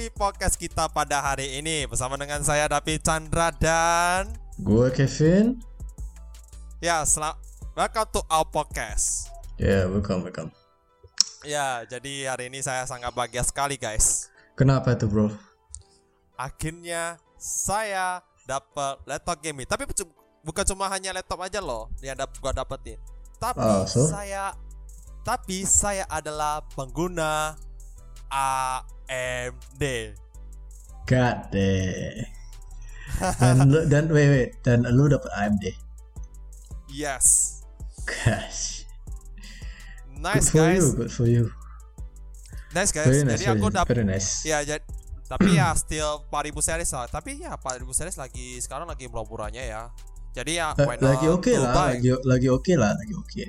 di podcast kita pada hari ini bersama dengan saya David Chandra dan Gue Kevin. ya selam welcome to our podcast. Ya, yeah, welcome, welcome. Ya, jadi hari ini saya sangat bahagia sekali guys. Kenapa tuh bro? Akhirnya saya dapat laptop gaming. Tapi bu- bukan cuma hanya laptop aja loh yang dap gua dapetin. Tapi Ah, so? saya tapi saya adalah pengguna AMD. God deh. Dan lu, dan wait wait dan lu dapet AMD. Yes. Gosh. Nice good for guys. you, good for you. Nice guys. Very nice, Jadi aku dapat very nice. ya jadi tapi ya still 4000 series lah. Tapi ya 4000 series lagi sekarang lagi murah-murahnya ya. Jadi ya not lagi oke to lah, lagi lagi oke lah, lagi oke.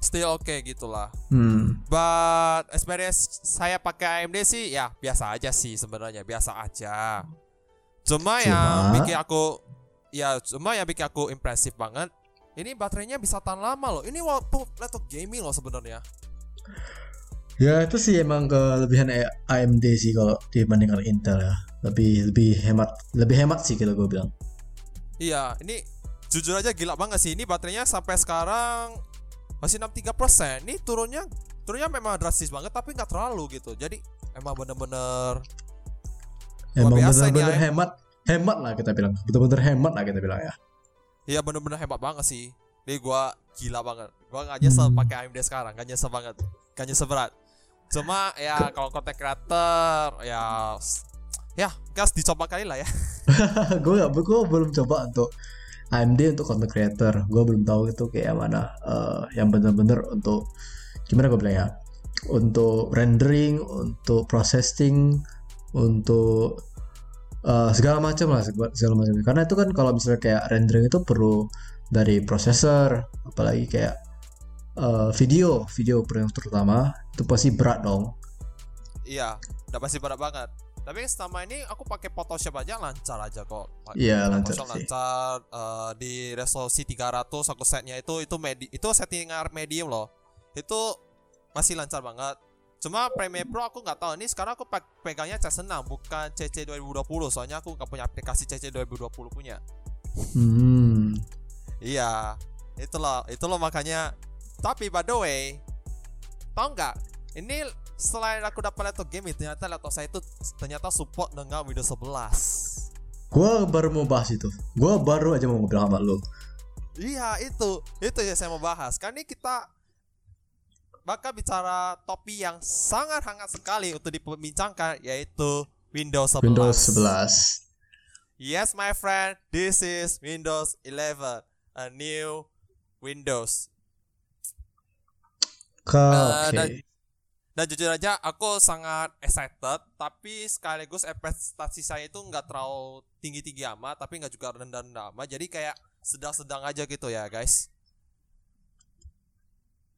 Still oke gitu lah. Hmm. But experience saya pakai AMD sih ya biasa aja sih sebenarnya biasa aja. Cuma, yang Cuma? bikin aku ya cuma yang bikin aku impresif banget. Ini baterainya bisa tahan lama loh. Ini waktu laptop gaming loh sebenarnya. Ya itu sih emang kelebihan AMD sih kalau dibandingkan Intel ya. Lebih lebih hemat, lebih hemat sih kalau gue bilang. Iya, ini jujur aja gila banget sih. Ini baterainya sampai sekarang masih 63%. Ini turunnya turunnya memang drastis banget tapi nggak terlalu gitu. Jadi emang bener-bener Emang benar-benar AMD. hemat, hemat lah kita bilang. Bener-bener hemat lah kita bilang ya. Iya bener-bener hebat banget sih. Ini gua gila banget. Gua nggak nyesel Hmm. pakai AMD sekarang, nggak nyesel banget, nggak nyesel berat. Cuma ya kalau konten creator ya ya gas dicoba kali lah ya. gue gak, gue belum coba untuk AMD untuk content creator. Gue belum tahu itu kayak mana eh, yang bener-bener untuk gimana gue bilang ya, untuk rendering, untuk processing, untuk eh, segala macam lah segala, macam. Karena itu kan kalau misalnya kayak rendering itu perlu dari prosesor, apalagi kayak eh, video, video yang terutama itu pasti berat dong. iya, udah pasti berat banget. Tapi selama ini aku pakai Photoshop aja lancar aja kok. Iya, lancar Photoshop sih. lancar eh, di resolusi 300 aku setnya itu itu medi itu settingan medium loh. Itu masih lancar banget. Cuma Premiere Pro aku nggak tahu. Ini sekarang aku pe- pegangnya C6 bukan CC 2020 soalnya aku nggak punya aplikasi CC 2020 punya. Hmm. Iya, itulah, itulah makanya. Tapi by the way, tau nggak? Ini selain aku dapat laptop gaming, ternyata laptop saya itu ternyata support dengan Windows 11. Gue baru mau bahas itu. Gue baru aja mau ngobrol sama lu. Iya, itu, itu yang saya mau bahas. Kan ini kita bakal bicara topi yang sangat hangat sekali untuk diperbincangkan, yaitu Windows 11. Windows 11. Yes, my friend, this is Windows 11, a new Windows. Ke, Eh, oke. dan, dan jujur aja aku sangat excited tapi sekaligus ekspektasi saya itu nggak terlalu tinggi-tinggi amat tapi nggak juga rendah-rendah amat jadi kayak sedang-sedang aja gitu ya guys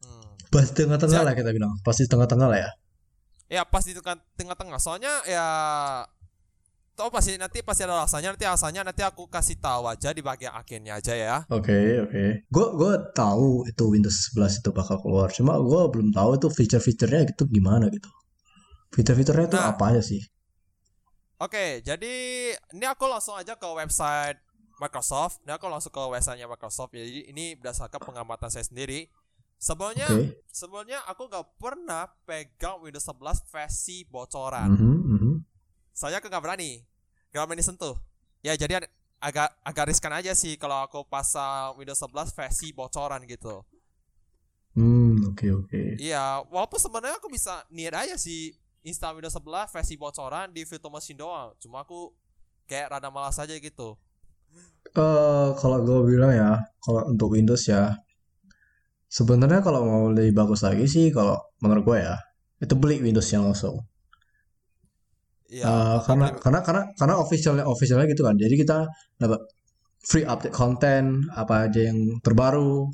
hmm. Pasti tengah-tengah Siap. lah kita bilang. Pasti tengah-tengah lah ya. ya pasti tengah tengah-tengah soalnya ya tau pasti nanti pasti ada alasannya nanti alasannya nanti aku kasih tahu aja di bagian akhirnya aja ya Oke, oke. Gue gue tahu itu Windows 11 itu bakal keluar. Cuma gue belum tahu itu fitur-fiturnya gitu gimana gitu. Fitur-fiturnya itu Nah. apa aja sih? Oke, jadi ini aku langsung aja ke website Microsoft. Ini aku langsung ke websitenya Microsoft. Jadi ini berdasarkan pengamatan saya sendiri. Sebelumnya, Oke. sebelumnya aku nggak pernah pegang Windows 11 versi bocoran. Mhm, mhm. Saya aku nggak berani, nggak berani sentuh. Ya jadi agak agak riskan aja sih kalau aku pasang Windows 11 versi bocoran gitu. Hmm, oke oke. Iya, walaupun sebenarnya aku bisa niat aja sih install Windows 11 versi bocoran di virtual machine doang. Cuma aku kayak rada malas aja gitu. Eh, kalau gue bilang ya, kalau untuk Windows ya, sebenarnya kalau mau lebih bagus lagi sih, kalau menurut gue ya, itu beli Windowsnya langsung. Iya. Eh, karena karena karena karena officialnya officialnya gitu kan. Jadi kita dapat free update konten apa aja yang terbaru,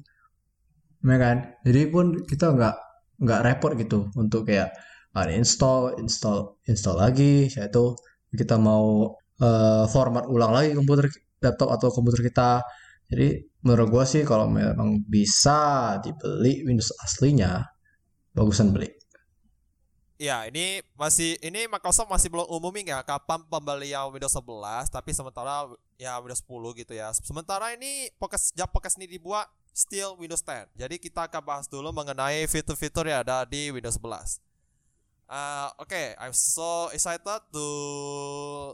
ya kan. Jadi pun kita nggak nggak repot gitu untuk kayak uninstall, install, install lagi. Yaitu kita mau eh, format ulang lagi komputer laptop atau komputer kita. Jadi menurut gua sih kalau memang bisa dibeli Windows aslinya, bagusan beli. Ya, ini masih ini Microsoft masih belum umumin ya kapan pembelian Windows 11, tapi sementara ya Windows 10 gitu ya. Sementara ini podcast ya podcast ini dibuat still Windows 10. Jadi kita akan bahas dulu mengenai fitur-fitur yang ada di Windows 11. Uh, Oke, okay, I'm so excited to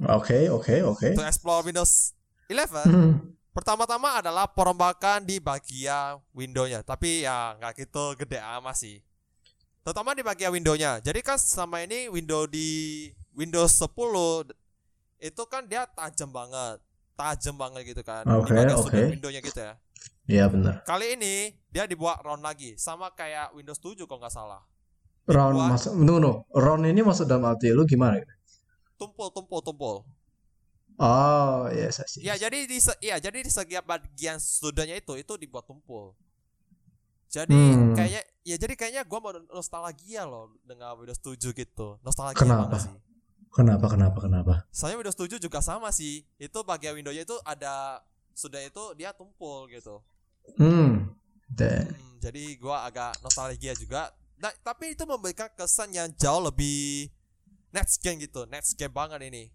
Oke, oke, oke. to explore Windows 11. Hmm. Pertama-tama adalah perombakan di bagian Windows-nya, tapi ya nggak gitu gede amat sih. Terutama di bagian Windows-nya. Jadi kan selama ini Windows di Windows 10 itu kan dia tajam banget, tajam banget gitu kan. Oke, di bagian oke. sudut Windows-nya gitu ya. Iya benar. Kali ini dia dibuat round lagi, sama kayak Windows 7 kalau nggak salah. Round Dibuat masuk, no no. Round ini masuk dalam arti lu gimana? tumpul, tumpul, tumpul. Oh, yes, I see. Ya jadi di se- ya jadi di setiap bagian sudutnya itu itu dibuat tumpul. Jadi Hmm. kayaknya ya jadi kayaknya gua mau nostalgia loh dengan Windows 7 gitu. Nostalgia Kenapa? sih. Kenapa, kenapa, kenapa? Soalnya Windows 7 juga sama sih. Itu bagian Windows-nya itu ada sudah itu dia tumpul gitu. Hmm. Hmm, jadi gua agak nostalgia juga. Nah, tapi itu memberikan kesan yang jauh lebih next gen gitu. Next gen banget ini.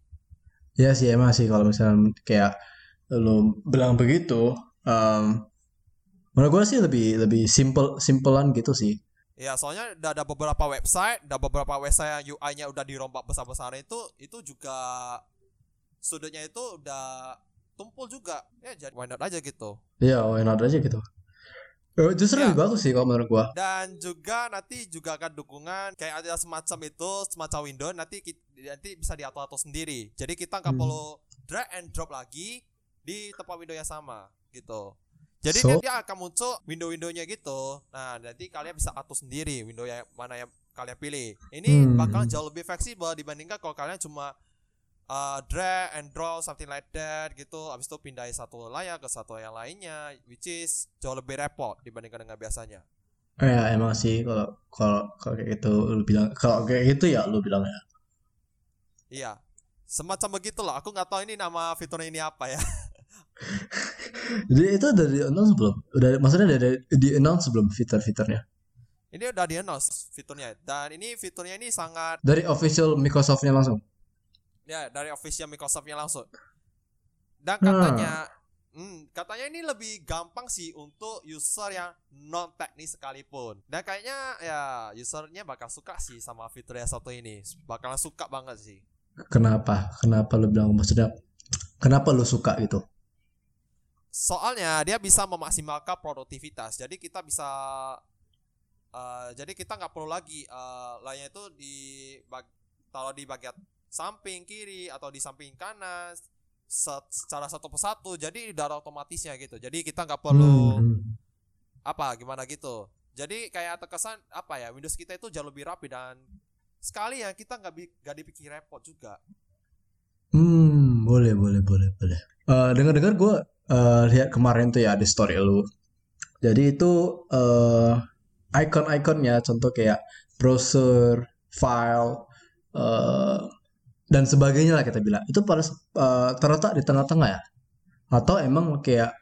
ya sih emang sih kalau misalnya kayak lu bilang begitu, em, menurut gue sih lebih lebih simple simpelan gitu sih. Ya, soalnya udah ada beberapa website, ada beberapa website yang UI-nya udah dirombak besar-besar itu, itu juga sudutnya itu udah tumpul juga. Ya, jadi why not aja gitu. Ya, why not aja gitu. Eh, Justru Ya. lebih bagus sih kalau menurut gua. Dan juga nanti juga akan dukungan kayak ada semacam itu, semacam window nanti nanti bisa diatur-atur sendiri. Jadi kita nggak Hmm. perlu drag and drop lagi di tempat window yang sama gitu. Jadi So- dia, akan muncul window-windownya gitu. Nah, nanti kalian bisa atur sendiri window yang mana yang kalian pilih. Ini Hmm. bakal jauh lebih fleksibel dibandingkan kalau kalian cuma uh, drag and drop something like that gitu. Habis itu pindahin satu layar ke satu yang lainnya, which is jauh lebih repot dibandingkan dengan biasanya. Ya emang sih kalau kalau kalau kayak gitu lu bilang kalau kayak gitu ya lu bilang ya. Iya, semacam begitulah. Aku nggak tahu ini nama fiturnya ini apa ya. Jadi itu udah di announce belum? Udah maksudnya udah di, announce belum fitur-fiturnya? ini udah di announce fiturnya dan ini fiturnya ini sangat Dari official Microsoft-nya langsung. ya dari official Microsoftnya langsung. Dan Hmm. katanya, hmm, katanya ini lebih gampang sih untuk user yang non teknis sekalipun. Dan kayaknya ya usernya bakal suka sih sama fitur yang satu ini. Bakalan suka banget sih. Kenapa? Kenapa lu bilang maksudnya? Kenapa lu suka gitu? Soalnya dia bisa memaksimalkan produktivitas. Jadi kita bisa eh, jadi kita nggak perlu lagi eh lainnya itu di bag- taruh di bagian samping kiri atau di samping kanan se- secara satu persatu. Jadi udah otomatisnya gitu. Jadi kita nggak perlu Hmm. apa gimana gitu. Jadi kayak terkesan apa ya Windows kita itu jauh lebih rapi dan sekali ya kita nggak nggak dipikir repot juga. Hmm, boleh, boleh, boleh, boleh. Eh, dengar-dengar gue lihat kemarin tuh ya di story lu. Jadi itu eh icon-iconnya, contoh kayak browser, file, eh dan sebagainya lah kita bilang. Itu pada eh, terletak di tengah-tengah ya? Atau emang kayak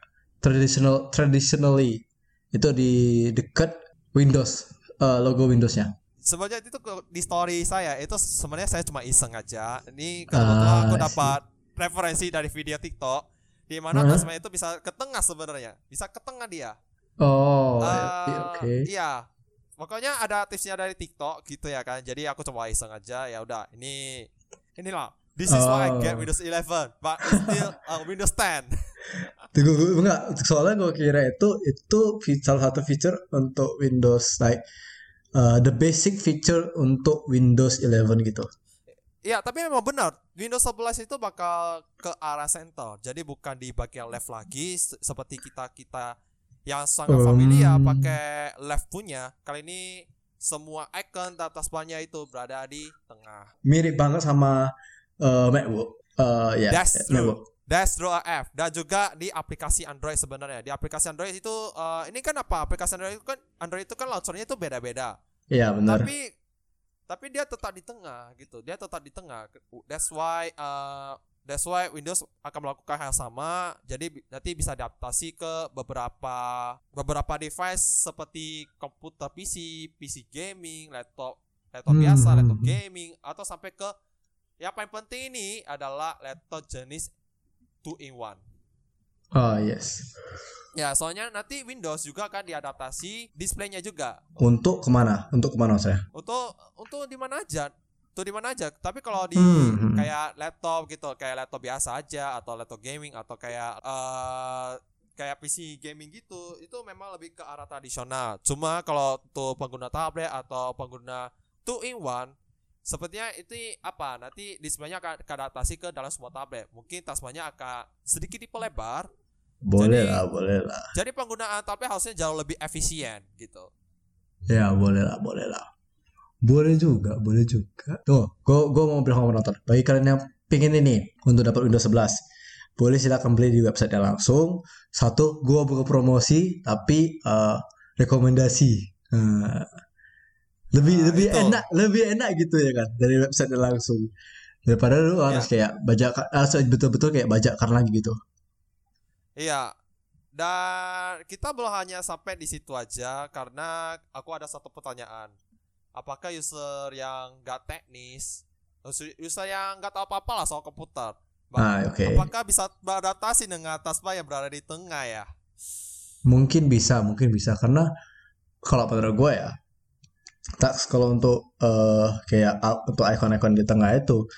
traditional, traditionally itu di dekat Windows, eh, logo Windowsnya? Sebenarnya itu di story saya itu sebenarnya saya cuma iseng aja. Ini kebetulan Ah, aku I see. dapat referensi dari video TikTok di mana Hah? tasnya itu bisa ke tengah sebenarnya. Bisa ke tengah dia. Oh, Eh, oke. Iya. Pokoknya ada tipsnya dari TikTok gitu ya kan. Jadi aku coba iseng aja ya udah. Ini inilah This is why I get Oh. Windows 11 but it's still uh, Windows 10. Tunggu, gue enggak. Soalnya gue kira itu itu salah satu feature untuk Windows like uh, the basic feature untuk Windows 11 gitu. Iya, tapi memang benar. Windows 11 itu bakal ke arah center. Jadi bukan di bagian left lagi se- seperti kita-kita yang sangat Hmm. familiar pakai left punya. Kali ini semua icon dan taskbarnya itu berada di tengah. Mirip banget sama uh, MacBook. Uh, ya, That's ya, true. MacBook. Dash Draw F dan juga di aplikasi Android sebenarnya. Di aplikasi Android itu eh, ini kan apa? Aplikasi Android itu kan Android itu kan launchernya itu beda-beda. Iya, benar. Tapi tapi dia tetap di tengah gitu. Dia tetap di tengah. That's why uh, that's why Windows akan melakukan hal sama. Jadi nanti bisa adaptasi ke beberapa beberapa device seperti komputer PC, PC gaming, laptop laptop Hmm, biasa, hmm, laptop hmm. gaming atau sampai ke yang paling penting ini adalah laptop jenis 2 in 1. Ah yes. Ya, soalnya nanti Windows juga akan diadaptasi displaynya juga. Untuk ke mana? Untuk ke mana saya? Untuk untuk di mana aja? Tuh di mana aja. Tapi kalau di Hmm, hmm. kayak laptop gitu, kayak laptop biasa aja atau laptop gaming atau kayak eh kayak PC gaming gitu, itu memang lebih ke arah tradisional. Cuma kalau untuk pengguna tablet atau pengguna two in one Sepertinya itu apa nanti displaynya akan akan adaptasi ke dalam semua tablet. Mungkin tasmanya akan sedikit diperlebar. Boleh Jadi- lah, boleh lah. Jadi penggunaan tablet harusnya jauh lebih efisien gitu. Ya boleh lah, boleh lah. Boleh juga, boleh juga. Tuh, gue gue mau bilang penonton. Bagi kalian yang pingin ini untuk dapat Windows 11, boleh silakan beli di website langsung. Satu, gue buka promosi, tapi eh, rekomendasi. Eh, lebih Nah, lebih itu. enak, lebih enak gitu ya kan dari website langsung. Daripada lu harus kayak bajak, harus betul-betul kayak bajakan lagi gitu. Iya. Dan kita belum hanya sampai di situ aja karena aku ada satu pertanyaan. Apakah user yang gak teknis, user yang gak tahu apa-apa lah soal komputer, Ah, oke. apakah bisa beradaptasi dengan taskbar yang berada di tengah ya? Mungkin bisa, mungkin bisa karena kalau menurut gue ya, tax kalau untuk eh kayak untuk icon-icon di tengah itu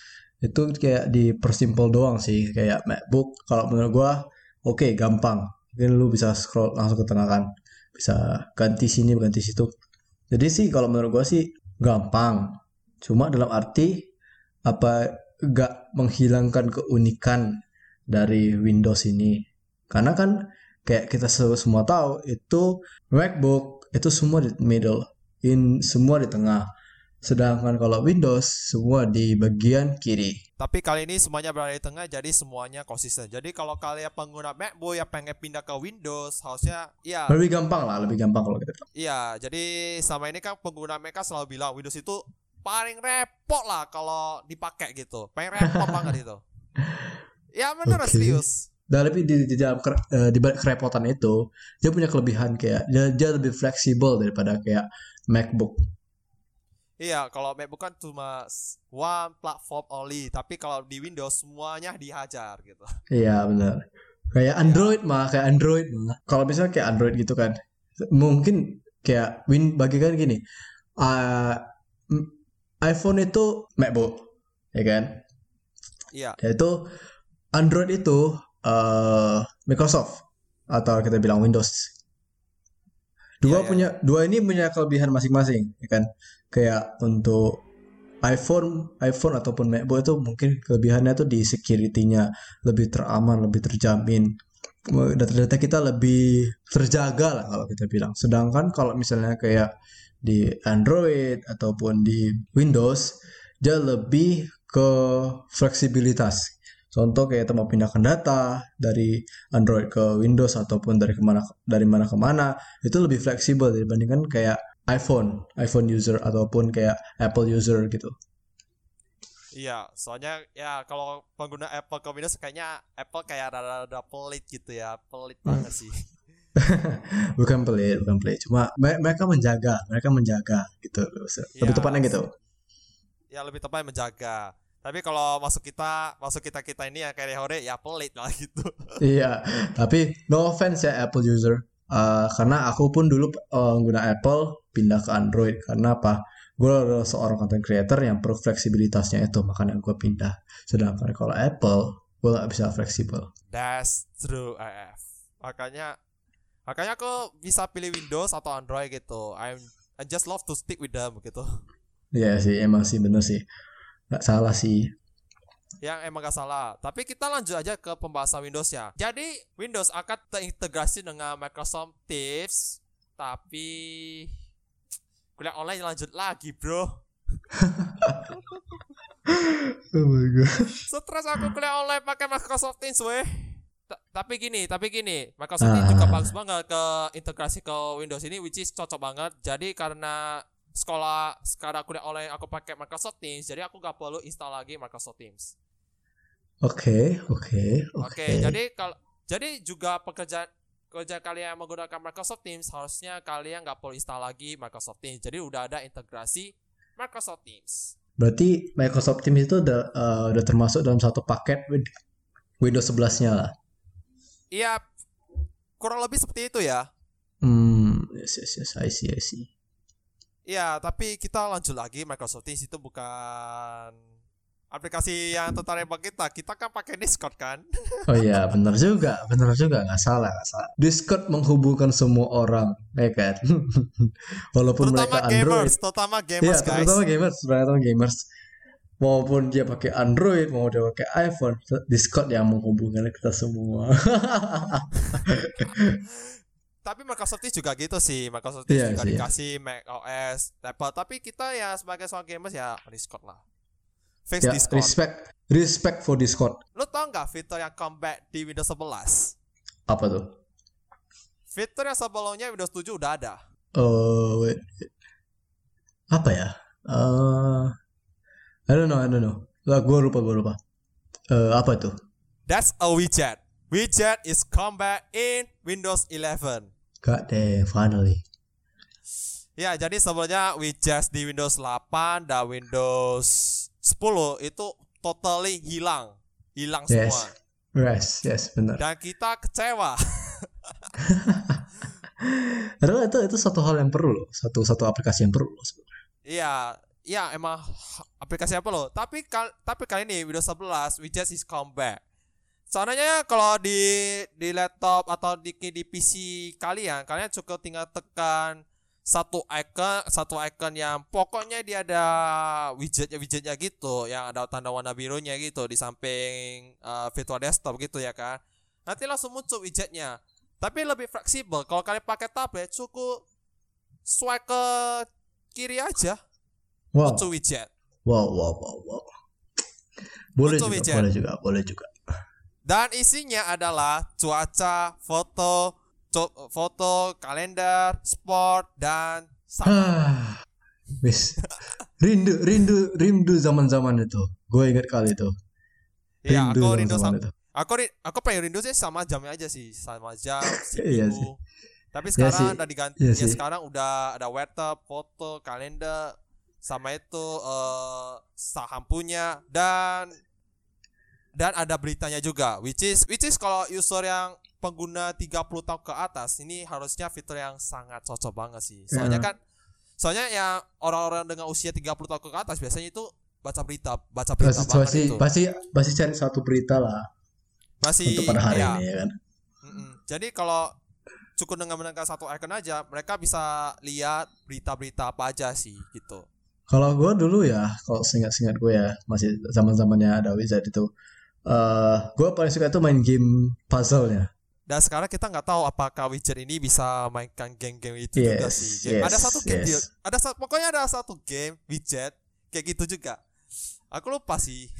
itu kayak dipersimpel doang sih kayak MacBook kalau menurut gue oke gampang. Mungkin lu bisa scroll langsung ke tengah kan. Bisa ganti sini ganti situ. Jadi sih kalau menurut gue sih gampang. Cuma dalam arti apa gak menghilangkan keunikan dari Windows ini. Karena kan kayak kita se- semua tahu itu MacBook itu semua di middle. In semua di tengah sedangkan kalau Windows semua di bagian kiri Tapi kali ini semuanya berada di tengah jadi semuanya konsisten. Jadi kalau kalian pengguna MacBook yang pengen pindah ke Windows, harusnya ya lebih gampang lah lebih gampang kalau bilang Iya, jadi selama ini kan pengguna mereka selalu bilang Windows itu paling repot lah kalau dipakai gitu. Paling repot banget itu. Ya bener Oke. serius. dan lebih di, di dalam eh, di balik kerepotan itu dia punya kelebihan kayak dia, dia lebih fleksibel daripada kayak MacBook Iya, kalau MacBook kan cuma one platform only, tapi kalau di Windows semuanya dihajar gitu. Iya benar. Kayak Android mah, kayak Android mah. Kalau misalnya kayak Android gitu kan, mungkin kayak Win bagi kan gini, m- iPhone itu MacBook, ya kan? Iya, Yaitu Android itu eh, Microsoft atau kita bilang Windows. Dua Iya, iya, punya, dua ini punya kelebihan masing-masing, ya kan? Kayak untuk iPhone, iPhone ataupun MacBook itu mungkin kelebihannya tuh di security-nya lebih teraman, lebih terjamin. Data-data kita lebih terjaga lah kalau kita bilang. Sedangkan kalau misalnya kayak di Android ataupun di Windows, dia lebih ke fleksibilitas. Contoh kayak kita mau pindahkan data dari Android ke Windows ataupun dari ke mana dari mana ke mana itu lebih fleksibel dibandingkan kayak iPhone, iPhone user ataupun kayak Apple user gitu. iya. Soalnya ya kalau pengguna Apple ke Windows kayaknya Apple kayak rada-rada pelit gitu ya, pelit banget sih. Bukan pelit, bukan pelit. Cuma me- mereka menjaga, mereka menjaga gitu. Lebih Ya, tepatnya gitu. Ya lebih tepat menjaga. Tapi kalau masuk kita, masuk kita kita ini yang kayak hore ya pelit lah gitu. Iya, tapi no offense ya Apple user. Eh, karena aku pun dulu eh, guna Apple pindah ke Android karena apa? Gue adalah seorang content creator yang perlu fleksibilitasnya itu makanya gue pindah. Sedangkan kalau Apple gue nggak bisa fleksibel. That's true AF. Makanya makanya aku bisa pilih Windows atau Android gitu. I'm I just love to stick with them gitu. Iya sih, emang sih bener sih. Nggak salah sih. Yang emang gak salah. Tapi kita lanjut aja ke pembahasan Windows-nya. Jadi Windows akan terintegrasi dengan Microsoft Teams, tapi kuliah online lanjut lagi, bro. Oh my god. Stres aku kuliah online pakai Microsoft Teams, weh. Ta- tapi gini, tapi gini, Microsoft Teams juga Ah. bagus banget ke integrasi ke Windows ini, which is cocok banget. Jadi karena sekolah sekarang kuliah online aku pakai Microsoft Teams, jadi aku gak perlu install lagi Microsoft Teams. Oke, oke, Oke, jadi kalau jadi juga pekerjaan kerja kalian yang menggunakan Microsoft Teams harusnya kalian nggak perlu install lagi Microsoft Teams. Jadi udah ada integrasi Microsoft Teams. Berarti Microsoft Teams itu udah uh, udah termasuk dalam satu paket Win- Windows 11-nya lah. Iya, kurang lebih seperti itu ya. Hmm, yes yes yes, I see I see. Iya, tapi kita lanjut lagi Microsoft Teams itu bukan aplikasi yang tertarik bagi kita. Kita kan pakai Discord kan. Oh iya, benar juga, benar juga, nggak salah, nggak salah. Discord menghubungkan semua orang, ya kan? Walaupun terutama mereka Android, gamers, terutama Iya, gamers guys. terutama gamers, terutama gamers. Maupun dia pakai Android, mau dia pakai iPhone, Discord yang menghubungkan kita semua. Tapi Microsoft juga gitu sih. Microsoft Teams Iya juga sih, iya. dikasih Mac OS, Apple. Tapi kita ya sebagai seorang gamers ya Discord lah. Fix ya, Discord. respect, respect for Discord. Lu tau nggak fitur yang comeback di Windows 11? Apa tuh? Fitur yang sebelumnya Windows 7 udah ada. Eh, wait. apa ya? Eh, I don't know, I don't know. Lah, gue lupa, gue lupa. Eh, apa tuh? That's a widget. Widget is comeback in Windows 11. God damn, finally. Ya, jadi sebelumnya widgets di Windows 8 dan Windows 10 itu totally hilang. Hilang Yes. semua. Yes, yes, benar. Dan kita kecewa. Padahal itu itu satu hal yang perlu loh, satu satu aplikasi yang perlu loh. sebenarnya. Iya, iya emang aplikasi apa loh. Tapi kal tapi kali ini Windows 11 widgets is comeback. Soalnya kalau di di laptop atau di di PC kalian, kalian cukup tinggal tekan satu icon, satu icon yang pokoknya dia ada widgetnya widgetnya gitu, yang ada tanda warna birunya gitu di samping uh, virtual desktop gitu ya kan. Nanti langsung muncul widgetnya. Tapi lebih fleksibel. Kalau kalian pakai tablet, cukup swipe ke kiri aja Wow, muncul widget. wow, wow, wow, wow. Boleh Muncul juga, widget. boleh juga, boleh juga. Dan isinya adalah cuaca, foto, foto, kalender, sport, dan. Ah, wis. Rindu, rindu, rindu zaman-zaman itu. Gue ingat kali itu. Ya, aku rindu sama, itu. aku aku pengen rindu sih sama jamnya aja sih, sama jam, Iya sih. Tapi Iya sekarang sih. udah diganti, Iya ya sih. sekarang udah ada weather, foto, kalender, sama itu eh saham punya dan dan ada beritanya juga which is which is kalau user yang pengguna 30 tahun ke atas ini harusnya fitur yang sangat cocok banget sih. Soalnya Ya. kan soalnya yang orang-orang dengan usia 30 tahun ke atas biasanya itu baca berita, baca berita Pasti, pasti, itu. pasti, pasti cari satu berita lah Masih untuk pada hari ya, ini ya kan. Mm-mm. Jadi kalau cukup dengan menekan satu icon aja, mereka bisa lihat berita-berita apa aja sih gitu. Kalau gue dulu ya, kalau seingat-seingat gue ya, masih zaman-zamannya ada wizard itu. eh gue paling suka itu main game puzzle-nya. Dan sekarang kita nggak tahu apakah widget ini bisa mainkan game-game itu juga Yes, sih. Game- ada yes, satu game yes. ada sa- pokoknya ada satu game widget kayak gitu juga. Aku lupa sih.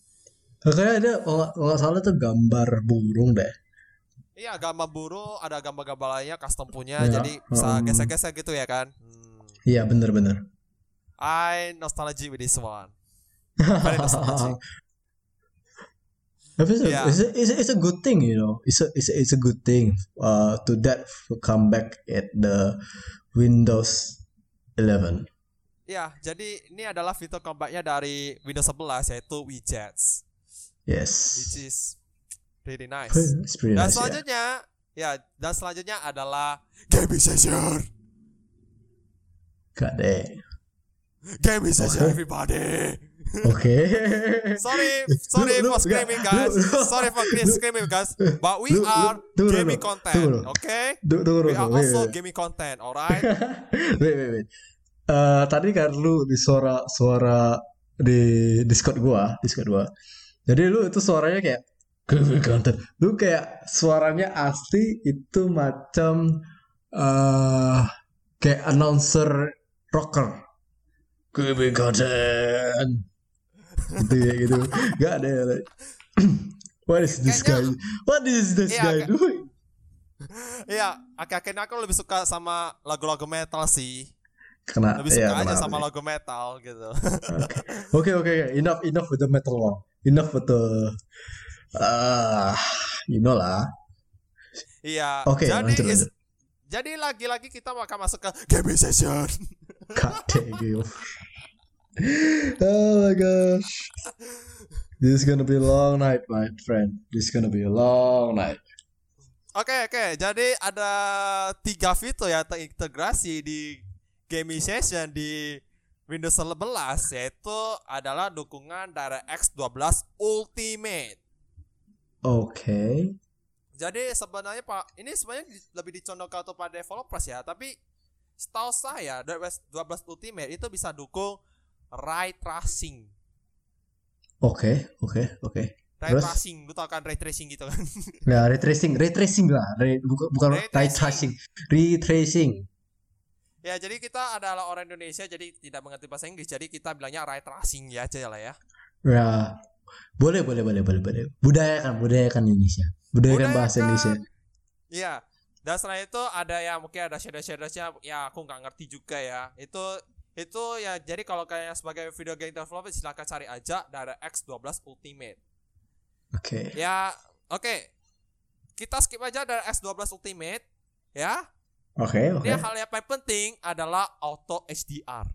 Kayaknya ada, kalau nggak- salah tuh gambar burung deh. Iya, gambar burung, ada gambar-gambar lainnya custom punya, Ya, jadi bisa um. gesek-gesek gitu ya kan. Hmm. Iya bener-bener. I nostalgic with this one. Very nostalgic. Tapi it's, a- Yeah. it's, a, it's, a, it's a good thing, you know. It's a it's a, it's a good thing uh, to that come back at the Windows 11. Ya, jadi ini adalah fitur comebacknya dari Windows 11 yaitu widgets, Yes. which is really nice. It's pretty Dan nice. Yeah. selanjutnya, ya, dan selanjutnya adalah gaming session. God dang. Gaming session, Okay. everybody. Oke. Sorry, sorry for screaming, guys. Sorry for screaming, guys. But we are gaming content, okay? We are also wait, gaming content, alright? wait, wait, wait. Eh, tadi kan lu di suara suara di Discord gua, Discord gua. Jadi lu itu suaranya kayak gaming content. Lu kayak suaranya asli itu macam eh kayak announcer rocker. Gaming content. Gitu ya gitu. Gak ada. ya. What is this guy? What is this Iya, guy doing? Iya, akhir-akhirnya aku lebih suka sama lagu-lagu metal sih. Kena, Lebih suka ya, aja sama lagu metal gitu. Oke oke oke enough enough with the metal one. Enough with the ah you know lah. Iya. Oke, jadi lanjut, is- lanjut. jadi lagi-lagi kita akan masuk ke gaming session. God damn. Oh my gosh. This is gonna be a long night, my friend. This is gonna be a long night. Oke oke, jadi ada tiga fitur yang terintegrasi di gaming session di Windows 11 yaitu adalah dukungan DirectX 12 Ultimate. Oke. Jadi sebenarnya Pak, ini sebenarnya lebih dicondongkan untuk pada developers ya, tapi setahu saya DirectX 12 Ultimate itu bisa dukung ray tracing. Oke, oke, oke. Ray Terus? tracing, lu tau kan ray tracing gitu kan? Ya, ray tracing, ray tracing lah. Ray, bukan bukan Ray ray tracing. Ray tracing. ya, jadi kita adalah orang Indonesia jadi tidak mengerti bahasa Inggris, jadi kita bilangnya ray tracing ya aja lah ya. Ya. Boleh, boleh, boleh, boleh, boleh. Budayakan, budayakan Indonesia. Budayakan bahasa Budayakan. Indonesia. Iya. Dan selain itu ada yang mungkin ada shadow-shadownya ya aku nggak ngerti juga ya. Itu itu ya jadi kalau kalian sebagai video game developer silakan cari aja dari X12 Ultimate. Oke. Ya, oke. Kita skip aja dari X12 Ultimate ya. Oke, oke. Ini hal yang paling penting adalah auto HDR.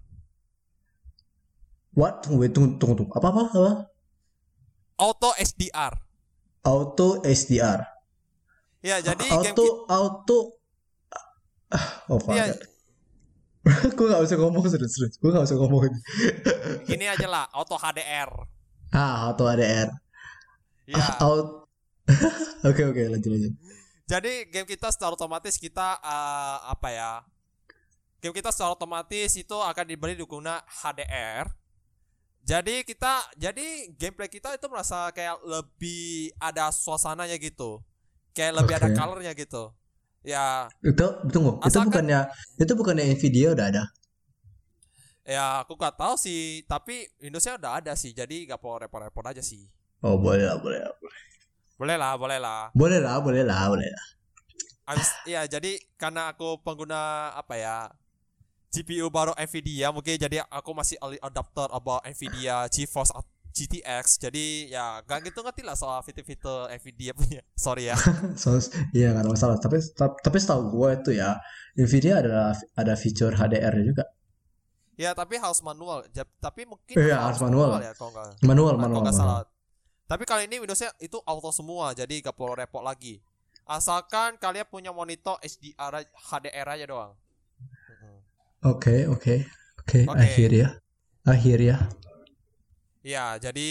What? Tunggu, wait, tunggu, tunggu, tunggu. Apa, apa, apa? Auto HDR. Auto SDR. Ya, jadi auto, game auto. Ah, Oh, ya. Gue gak usah ngomong serius, serius. Gue gak usah ngomong. gini aja lah, auto HDR. Ah, auto ADR. Ya. Ah, out. Oke, oke, lanjut, lanjut. Jadi game kita secara otomatis kita eh, apa ya? Game kita secara otomatis itu akan diberi dukungan HDR. Jadi kita jadi gameplay kita itu merasa kayak lebih ada suasananya gitu. Kayak lebih ada Oke. colornya gitu. Ya, Itu, tunggu. Itu Asalkan- bukannya, itu bukannya Nvidia udah ada? ya aku gak tahu sih, tapi Windowsnya udah ada sih. Jadi gak perlu repot-repot aja sih. Oh, boleh lah, boleh lah. Boleh, Boleh lah, boleh lah. boleh lah, boleh lah, boleh lah. Abis, ya jadi karena aku pengguna apa ya GPU baru Nvidia mungkin jadi aku masih early adapter about Nvidia GeForce GTX jadi ya gak gitu ngerti lah soal fitur-fitur Nvidia punya sorry ya So, iya nggak ada masalah. Tapi tapi, tapi setahu gue itu ya, Nvidia ada ada fitur HDR juga. ya tapi harus manual tapi mungkin Iya, harus manual. ya kalau nggak Manual, kalau manual, manual. salah tapi kali ini Windowsnya itu auto semua jadi gak perlu repot lagi asalkan kalian punya monitor HDR HDR aja doang. Oke, oke, oke. Oke. Akhir ya, akhir ya. Ya, jadi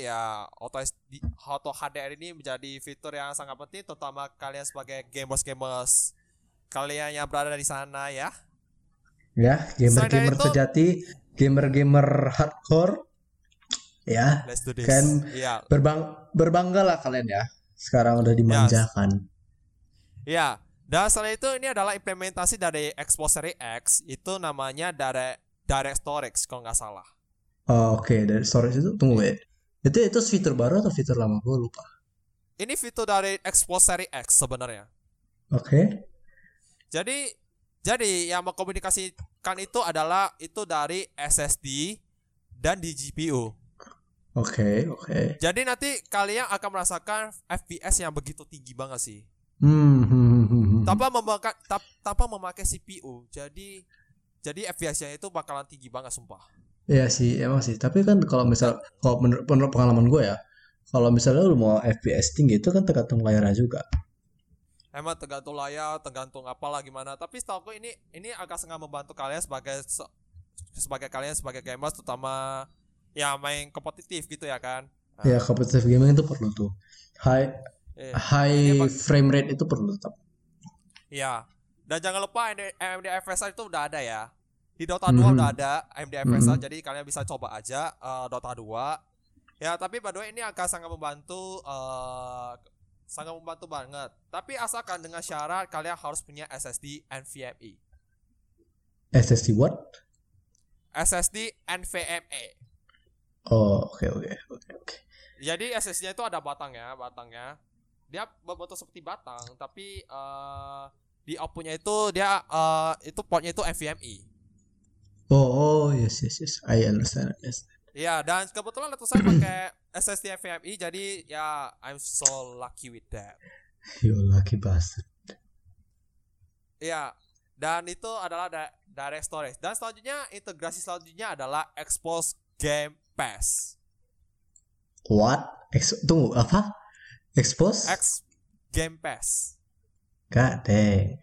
ya auto SD, auto HDR ini menjadi fitur yang sangat penting terutama kalian sebagai gamers-gamers kalian yang berada di sana ya. Ya, gamer-gamer itu- sejati, gamer-gamer hardcore. Ya, Let's do this. Kan- Iya. berbang berbanggalah kalian ya. Sekarang udah dimanjakan. Iya. Dan selain itu ini adalah implementasi dari Xbox Series X itu namanya Direct Direct Storage kalau nggak salah. Oh, Oke, dari storage itu tunggu ya. Itu itu fitur baru atau fitur lama? Gue lupa. Ini fitur dari Xbox Series X sebenarnya. Oke. Jadi jadi yang mengkomunikasikan itu adalah itu dari SSD dan di GPU. Oke, oke. Jadi nanti kalian akan merasakan FPS yang begitu tinggi banget sih. Hmm, hmm, hmm, hmm, hmm. Tanpa memakai tanpa memakai CPU. Jadi jadi FPS-nya itu bakalan tinggi banget sumpah. Iya sih, emang sih. Tapi kan kalau misal, kalau menurut, menurut pengalaman gue ya, kalau misalnya lu mau FPS tinggi itu kan tergantung layarnya juga. Emang tergantung layar, tergantung apalah gimana. Tapi setahu aku ini ini agak sangat membantu kalian sebagai se- sebagai kalian sebagai gamers terutama ya main kompetitif gitu ya kan. Ya, competitive gaming itu perlu tuh. High eh, high frame rate itu perlu tetap. Iya. Dan jangan lupa AMD FSR itu udah ada ya. Di Dota 2 Mhm. udah ada AMD Mhm. jadi kalian bisa coba aja eh, Dota 2. Ya, tapi by the way ini akan sangat membantu eh, sangat membantu banget. Tapi asalkan dengan syarat kalian harus punya SSD NVMe. SSD what? SSD NVMe. Oh, oke oke oke oke. Jadi SSD-nya itu ada batangnya, batangnya. Dia berbentuk seperti batang, tapi eh, di outputnya itu dia eh, itu portnya itu NVMe. Oh, oh, yes yes yes. I understand. Yes. Iya, dan kebetulan saya pakai SSD NVMe, jadi ya I'm so lucky with that. You lucky bastard. Iya, Dan itu adalah di- direct storage. Dan selanjutnya integrasi selanjutnya adalah expose Game Pass. What? Ex tunggu apa? Expose? X Game Pass. God dang.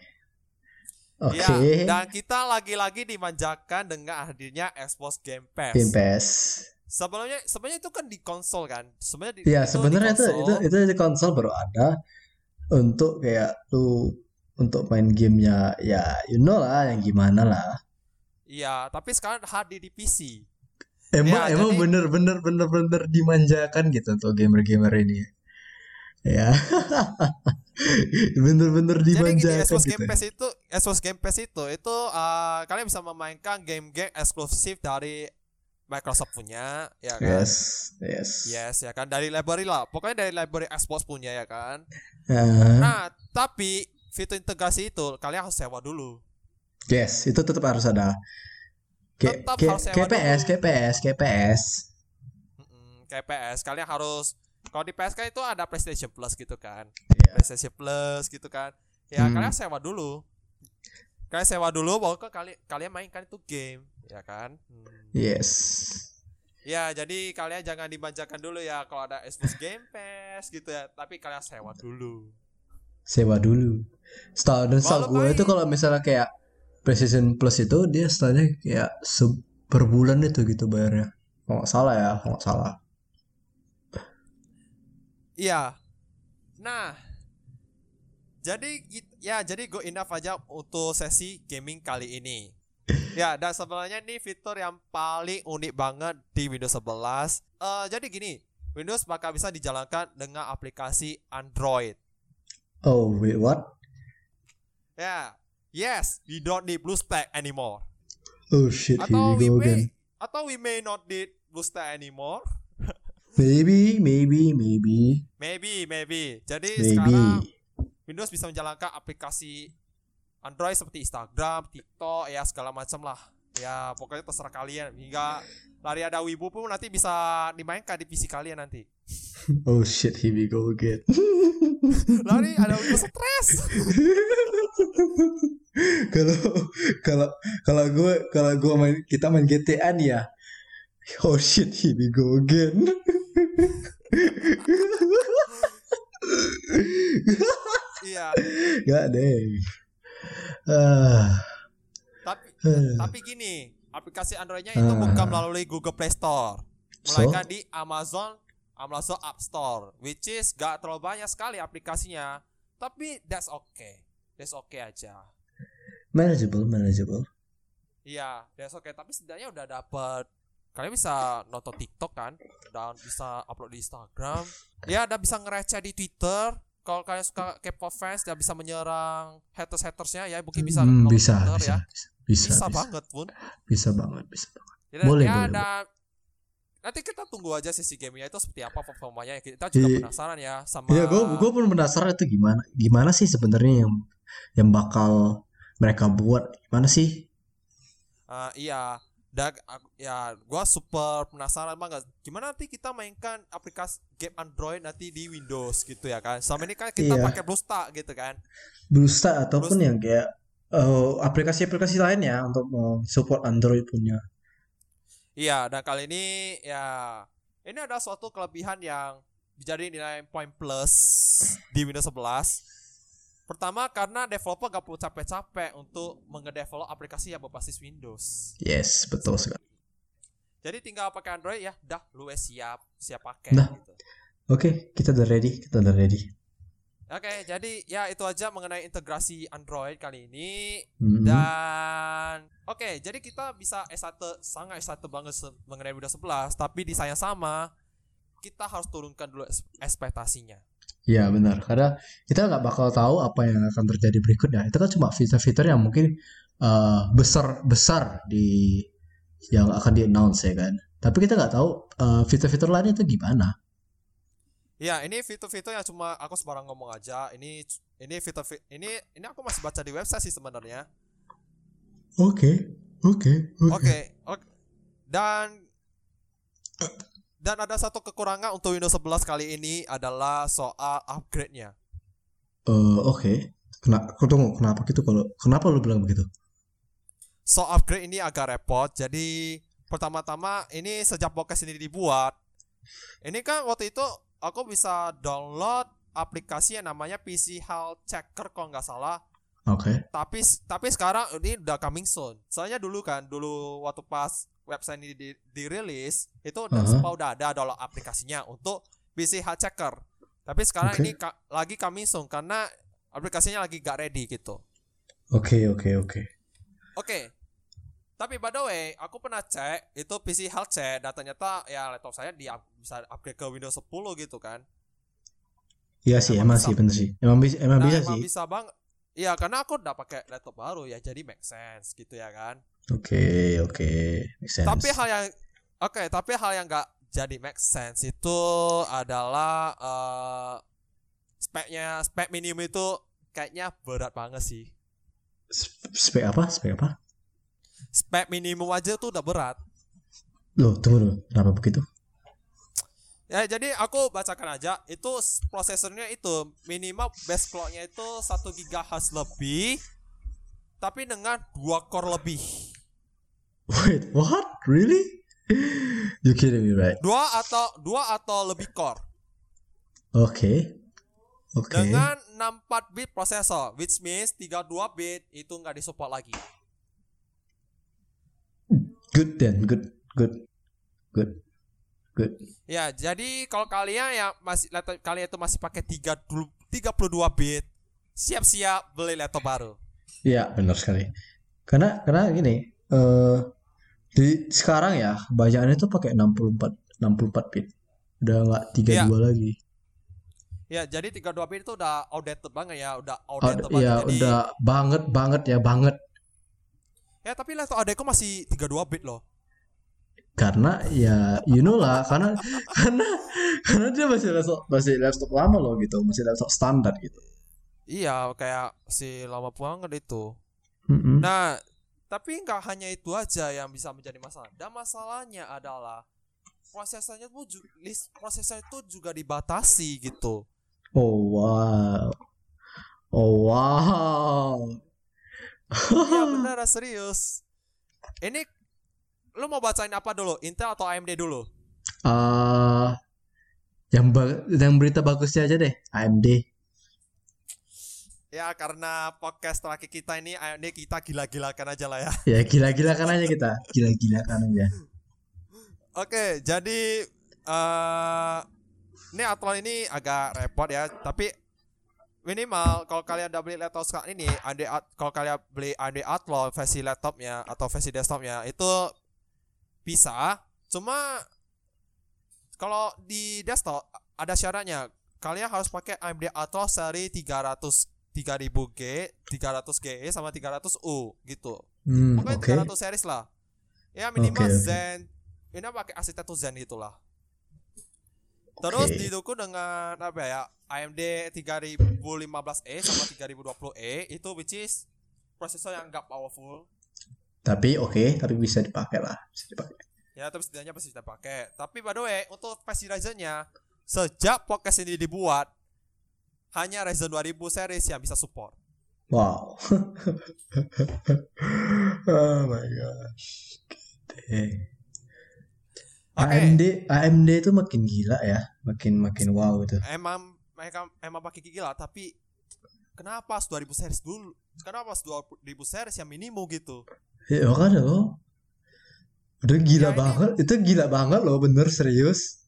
Oke. Ya, dan kita lagi-lagi dimanjakan dengan hadirnya Xbox Game Pass. Game Pass. Sebelumnya sebenarnya itu kan di konsol kan. Sebenarnya di, Ya sebenarnya itu itu itu di konsol baru ada untuk kayak lu untuk main gamenya ya you know lah yang gimana lah. Iya, tapi sekarang hadir di PC. Emang Ya, emang jadi- bener bener bener bener dimanjakan gitu untuk gamer-gamer ini. Ya. Bener-bener Jadi gini, Xbox gitu. Game Pass itu Xbox Game Pass itu itu uh, kalian bisa memainkan game-game eksklusif dari Microsoft punya, ya kan? Yes, yes. Yes, ya kan dari library lah. Pokoknya dari library Xbox punya ya kan. Ah, Nah, tapi fitur integrasi itu kalian harus sewa dulu. yes, itu tetap harus ada. K- Tetap K- harus sewa KPS, dulu. KPS, KPS. Mm-mm, kayak PS kalian harus kalau di PS kan itu ada PlayStation Plus gitu kan Iya. PlayStation Plus gitu kan ya Hmm. kalian sewa dulu kalian sewa dulu baru ke kali kalian mainkan itu game ya kan Hmm. Yes. ya jadi kalian jangan dimanjakan dulu ya kalau ada Xbox Game Pass gitu ya tapi kalian sewa dulu Sewa dulu. Setahu dan Kalau gue main- itu kalau misalnya kayak PlayStation Plus itu dia setahunnya kayak per bulan itu gitu bayarnya. Kalau nggak salah ya, kalau nggak salah. Iya nah jadi ya jadi go enough aja untuk sesi gaming kali ini Ya, dan sebenarnya ini fitur yang paling unik banget di Windows 11. Eh, jadi gini, Windows bakal bisa dijalankan dengan aplikasi Android. Oh wait, what? Ya, yes, we don't need BlueStack anymore. Oh shit, here Atau we we go may, again. atau we may not need BlueStack anymore. Maybe, maybe, maybe, Maybe, maybe. Jadi maybe. sekarang Windows bisa menjalankan aplikasi Android seperti Instagram, TikTok, ya segala macam lah. Ya pokoknya terserah kalian. Hingga lari ada Wibu pun nanti bisa dimainkan di PC kalian nanti. Oh shit, here we go again. Lari ada Wibu stres. Kalau kalau kalau gue kalau gue main kita main GTA nih ya. Oh shit, here we go again. iya. Gak deh. Ah, Tapi eh. tapi gini, aplikasi Androidnya itu Ah. bukan melalui Google Play Store, so, melainkan di Amazon Amazon App Store, which is gak terlalu banyak sekali aplikasinya. Tapi that's okay, that's okay aja. manageable, manageable. Iya, that's okay. Tapi setidaknya udah dapet kalian bisa nonton TikTok kan, dan bisa upload di Instagram. Ya, dan bisa ngereceh di Twitter. Kalau kalian suka K-pop fans, dan bisa menyerang haters-hatersnya ya, mungkin bisa Hmm, nonton bisa, Twitter bisa, ya. bisa, bisa, Bisa, bisa, banget pun. bisa banget, bisa banget. Ya, Boleh, ya, boleh, dan nanti kita tunggu aja sesi gamenya itu seperti apa performanya. Kita juga Iya. penasaran ya sama. Iya, gue gue pun penasaran itu gimana, gimana sih sebenarnya yang yang bakal mereka buat, gimana sih? Ah, iya. Dan ya, gua super penasaran banget. Gimana nanti kita mainkan aplikasi game Android nanti di Windows gitu ya kan? Selama ini kan kita Iya. pakai BlueStack gitu kan? Bluestar ataupun yang kayak eh, aplikasi-aplikasi lain ya untuk mau support Android punya. Iya. Dan kali ini ya ini ada suatu kelebihan yang menjadi nilai poin plus di Windows 11. Pertama karena developer gak perlu capek-capek untuk mengedevelop aplikasi yang berbasis Windows. Yes, betul sekali. Jadi tinggal pakai Android ya, dah lu siap, siap pakai Dah. gitu. Oke, kita udah ready, kita udah ready. Oke, jadi ya itu aja mengenai integrasi Android kali ini Mhm. dan oke, jadi kita bisa S1 sangat S1 banget mengenai Windows 11, tapi di sayang sama kita harus turunkan dulu ekspektasinya. Iya benar, karena kita nggak bakal tahu apa yang akan terjadi berikutnya. Itu kan cuma fitur-fitur yang mungkin eh, besar besar di yang akan di announce ya kan. Tapi kita nggak tahu eh, fitur-fitur lain itu gimana. Ya, ini fitur-fitur yang cuma aku sembarang ngomong aja. Ini ini fitur ini ini aku masih baca di website sih sebenarnya. Oke, oke, oke. Oke, oke. Dan dan ada satu kekurangan untuk Windows 11 kali ini adalah soal upgrade-nya. Eh, Oke, Kenapa? Tunggu, kenapa gitu kalau kenapa lu bilang begitu? So upgrade ini agak repot. Jadi pertama-tama ini sejak podcast ini dibuat, ini kan waktu itu aku bisa download aplikasi yang namanya PC Health Checker kalau nggak salah. Oke. Tapi tapi sekarang ini udah coming soon. Soalnya dulu kan, dulu waktu pas website ini di- dirilis itu udah semua udah ada download aplikasinya untuk PC Health Checker. Tapi sekarang Oke. ini ka- lagi coming soon karena aplikasinya lagi gak ready gitu. Oke, oke, oke. Oke. Tapi by the way, aku pernah cek itu PC Health Check dan ternyata ya laptop saya di bisa upgrade ke Windows 10 gitu kan. Iya sih, Emang sih, bener sih. Emang bisa, emang Nah, bisa emang sih. bisa bang. Iya, karena aku udah pakai laptop baru ya, jadi make sense gitu ya kan. Oke, oke. Make sense. Tapi hal yang oke, tapi hal yang nggak jadi make sense itu adalah eh speknya spek minimum itu kayaknya berat banget sih. Sp- spek apa? Spek apa? Spek minimum aja tuh udah berat. Loh, tunggu dulu. Kenapa begitu? Ya jadi aku bacakan aja itu prosesornya itu minimal base clocknya itu 1 GHz lebih tapi dengan dua core lebih. Wait, what? Really? You kidding me, right? Dua atau dua atau lebih core Oke. Oke. dengan 64 bit prosesor which means 32 bit itu nggak disupport lagi. Good then, good, good, good. Ya, jadi kalau kalian yang masih laptop kalian itu masih pakai 30 32 bit, siap-siap beli laptop baru. Iya, benar sekali. Karena karena gini, eh di sekarang ya kebanyakan itu pakai 64 64 bit. Udah nggak 32 Iya. lagi. Ya, jadi 32 bit itu udah outdated banget ya, udah outdated banget. iya, Jadi, udah banget banget ya banget. Ya, tapi laptop adekku masih 32 bit loh. Karena ya you know lah, karena karena karena dia masih laptop masih laptop lama loh gitu, masih laptop standar gitu. Iya, kayak si lama banget itu. Mm-mm. Nah, tapi nggak hanya itu aja yang bisa menjadi masalah. Dan masalahnya adalah prosesornya list prosesor itu juga dibatasi gitu. Oh wow. Oh wow. Iya benar serius. Ini lu mau bacain apa dulu? Intel atau AMD dulu? Ah, yang ba- yang berita bagusnya aja deh, AMD. Ya karena podcast terakhir kita ini AMD kita gila-gilakan aja lah ya. Ya gila-gila kan aja kita, gila-gila kan aja. Oke, jadi eh ini Athlon ini agak repot ya, tapi minimal kalau kalian udah beli laptop sekarang ini, AMD kalau kalian beli AMD Athlon versi laptopnya atau versi desktopnya itu bisa, cuma kalau di desktop ada syaratnya, kalian harus pakai AMD Athlon seri 300 3000G, 300G sama 300U gitu. Hmm, Pokoknya oke. 300 series lah. Ya minimal Oke, oke. Zen. Ini pakai arsitektur Zen gitulah. Terus Oke. didukung dengan apa ya? AMD 3015E sama 3020E itu which is prosesor yang enggak powerful. Tapi oke, tapi bisa dipakai lah, bisa dipakai. Ya, tapi setidaknya pasti kita pakai. Tapi by the way, untuk Ryzen-nya sejak podcast ini dibuat hanya Ryzen 2000 series yang bisa support. Wow. oh my gosh. Oke. AMD AMD itu makin gila ya, makin makin wow itu. emang mereka emang pakai gigi lah tapi kenapa harus 2000 series dulu kenapa harus 2000 series yang minimum gitu Ya makanya loh. Udah Ya, gila ini- banget, itu gila banget loh, bener serius.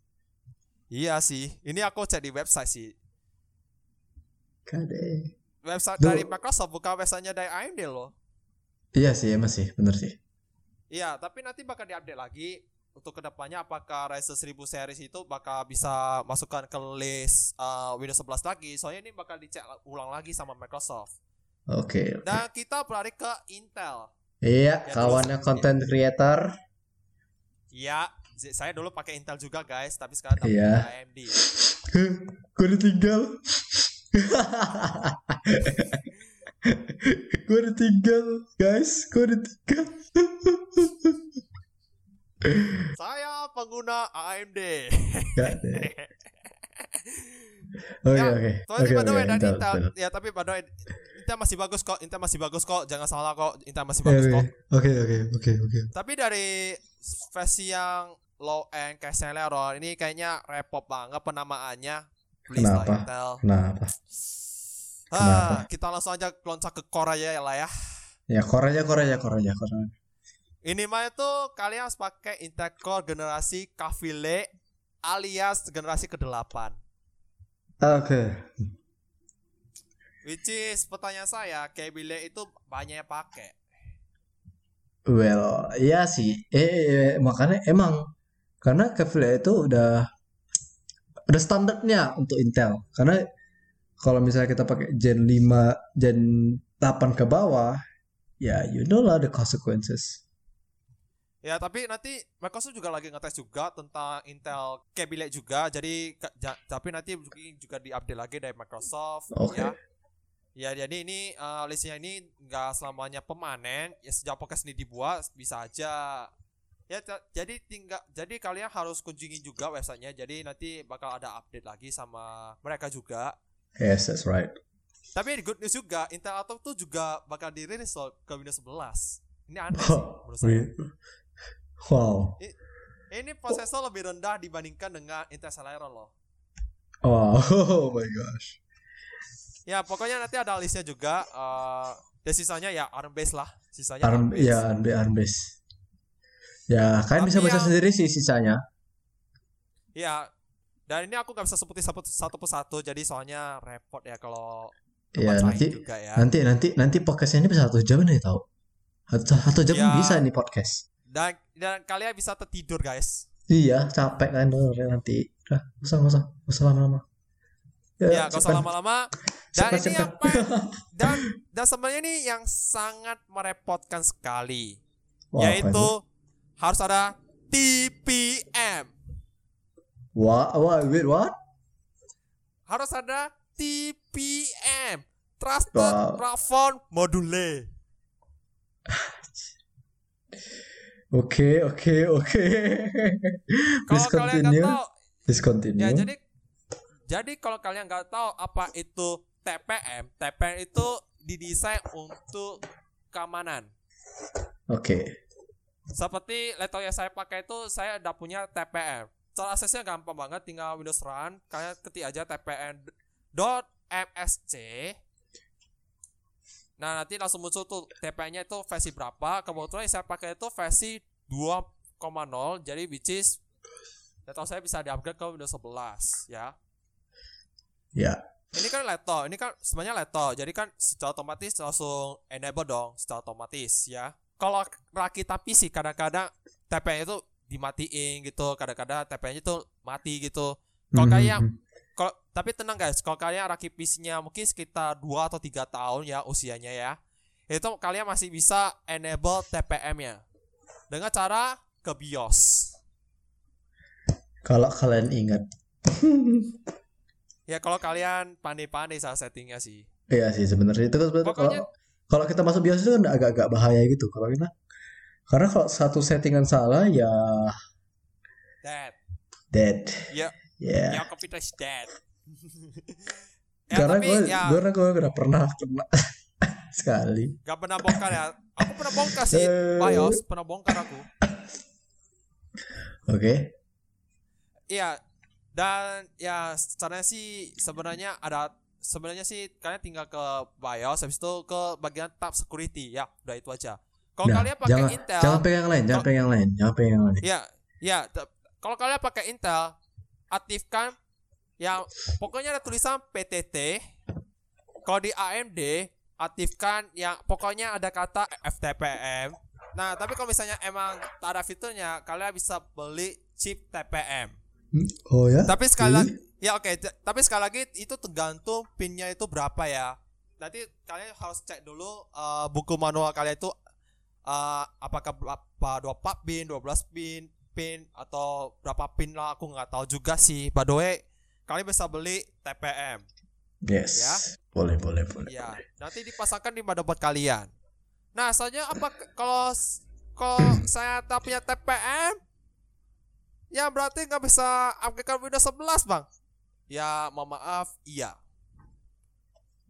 iya sih ini aku cek di website sih Kade. website Duh. dari Microsoft bukan websitenya dari AMD loh Iya sih, emang sih, bener sih. iya tapi nanti bakal diupdate lagi untuk ke depannya apakah Ryzen 1000 series itu bakal bisa masukkan ke list uh, Windows 11 lagi soalnya ini bakal dicek ulang lagi sama Microsoft Oke. oke. dan kita beralih ke Intel Iya, Ya, kawannya terus- content creator. Iya, saya dulu pakai Intel juga guys, tapi sekarang pakai Iya. AMD. Gue ditinggal. gue ditinggal, guys. Gue ditinggal. Saya pengguna AMD. Oke Ya, oke Soalnya by the way oke dari Intel, Intel, Intel. ya tapi way Intel masih bagus kok, Intel masih bagus kok, jangan salah kok, Intel masih bagus kok. oke oke oke oke. Tapi dari versi yang low end kayak Celeron ini kayaknya repot banget penamaannya. Please lah Kenapa? Intel. Kenapa? Ah, kita langsung aja loncat ke core aja ya lah ya. Ya core aja core aja core aja core. Ini mah itu kalian harus pakai Intel Core generasi Kavile alias generasi ke-8. Oke. Which is pertanyaan saya, Kavile itu banyak yang pakai. Well, iya sih. Eh, eh, makanya emang karena Kevlar itu udah udah standarnya untuk Intel. Karena kalau misalnya kita pakai Gen 5, Gen 8 ke bawah, ya you know lah the consequences. Ya, tapi nanti Microsoft juga lagi ngetes juga tentang Intel Kavile juga. Jadi ja- tapi nanti mungkin juga diupdate lagi dari Microsoft Oke. ya. Ya, jadi ini eh, listnya ini nggak selamanya pemanen. Ya sejak podcast ini dibuat bisa aja. Ya, jadi tinggal jadi kalian harus kunjungi juga websitenya. Jadi nanti bakal ada update lagi sama mereka juga. Yes, that's right. Tapi good news juga, Intel Atom tuh juga bakal dirilis loh ke Windows 11. Ini aneh sih menurut saya. Wow. Ini prosesor lebih rendah dibandingkan dengan Intel Celeron loh. Wow. Oh my gosh. Ya pokoknya nanti ada listnya juga. eh dan sisanya ya ARM based lah. Sisanya ARM, based. ya ARM, ARM base. Ya, kalian Tapi bisa baca yang- sendiri sih sisanya. Ya. Dan ini aku nggak bisa sebutin satu, satu persatu. Jadi soalnya repot ya kalau Ya, nanti juga ya. nanti nanti nanti podcastnya ini bisa satu jam nih tau. Satu, satu jam Ya. bisa nih podcast. Dan dan kalian bisa tertidur guys. Iya, capek kan nanti. Udah, nggak usah, nggak usah, nggak usah lama-lama. Ya gak usah lama-lama. Dan Cepat, ini cepat. apa? Dan dan sebenarnya ini yang sangat merepotkan sekali. Wah, yaitu itu? harus ada TPM. Wah, wah, wait, what? Harus ada TPM. Trusted Wow. Platform Module. Oke, oke, oke. Please Kalau kalian continue. tahu, Please continue. ya jadi jadi kalau kalian nggak tahu apa itu TPM, TPM itu didesain untuk keamanan. Oke. Seperti laptop yang saya pakai itu saya udah punya TPM. Cara aksesnya gampang banget, tinggal Windows Run, kalian ketik aja tpm.msc. Nah, nanti langsung muncul tuh TPM-nya itu versi berapa. Kebetulan yang saya pakai itu versi 2.0, jadi which is laptop saya bisa di-upgrade ke Windows 11 ya. Ya. Ini kan laptop, ini kan sebenarnya laptop. Jadi kan secara otomatis langsung enable dong, secara otomatis ya. Kalau rakita PC kadang-kadang TPM itu dimatiin gitu, kadang-kadang TPM itu mati gitu. Kalau Mhm, kayak mhm. Kalau tapi tenang guys, kalau kalian rakit PC-nya mungkin sekitar 2 atau 3 tahun ya usianya ya. Itu kalian masih bisa enable TPM-nya. Dengan cara ke BIOS. Kalau kalian ingat. Ya kalau kalian pandai-pandai salah settingnya sih. Iya sih sebenarnya itu kan sebenarnya kalau kalau kita masuk BIOS itu kan agak-agak bahaya gitu kalau kita karena kalau satu settingan salah ya That. dead. Ya, Ya. your computer is dead. ya, Karena gue ya gue gue udah pernah kena sekali. gak pernah bongkar ya. Aku pernah bongkar sih, Eh. BIOS pernah bongkar aku. Oke. Iya. Dan ya sebenarnya sih sebenarnya ada sebenarnya sih kalian tinggal ke BIOS habis itu ke bagian tab security. Ya, udah itu aja. Kalau Nah, kalian pakai jangan Intel, jangan pegang yang lain, jangan pegang yang lain, jangan pegang yang lain. ya, ya, t- kalau kalian pakai Intel, aktifkan yang pokoknya ada tulisan PTT. Kalau di AMD, aktifkan yang pokoknya ada kata FTPM. Nah, tapi kalau misalnya emang tak ada fiturnya, kalian bisa beli chip TPM. Oh ya? Tapi sekali lagi, ya oke, t- tapi sekali lagi itu tergantung pinnya itu berapa ya. Nanti kalian harus cek dulu eh, buku manual kalian itu eh, apakah berapa 24 pin, 12 pin, pin atau berapa pin lah aku nggak tahu juga sih. By the way, kalian bisa beli TPM. Yes. Ya. Boleh, boleh, boleh. Ya, nanti dipasangkan di motherboard kalian. Nah, soalnya apa kalau kalau saya tak punya TPM, ya berarti nggak bisa upgrade Windows 11, Bang. Ya, mohon maaf, iya.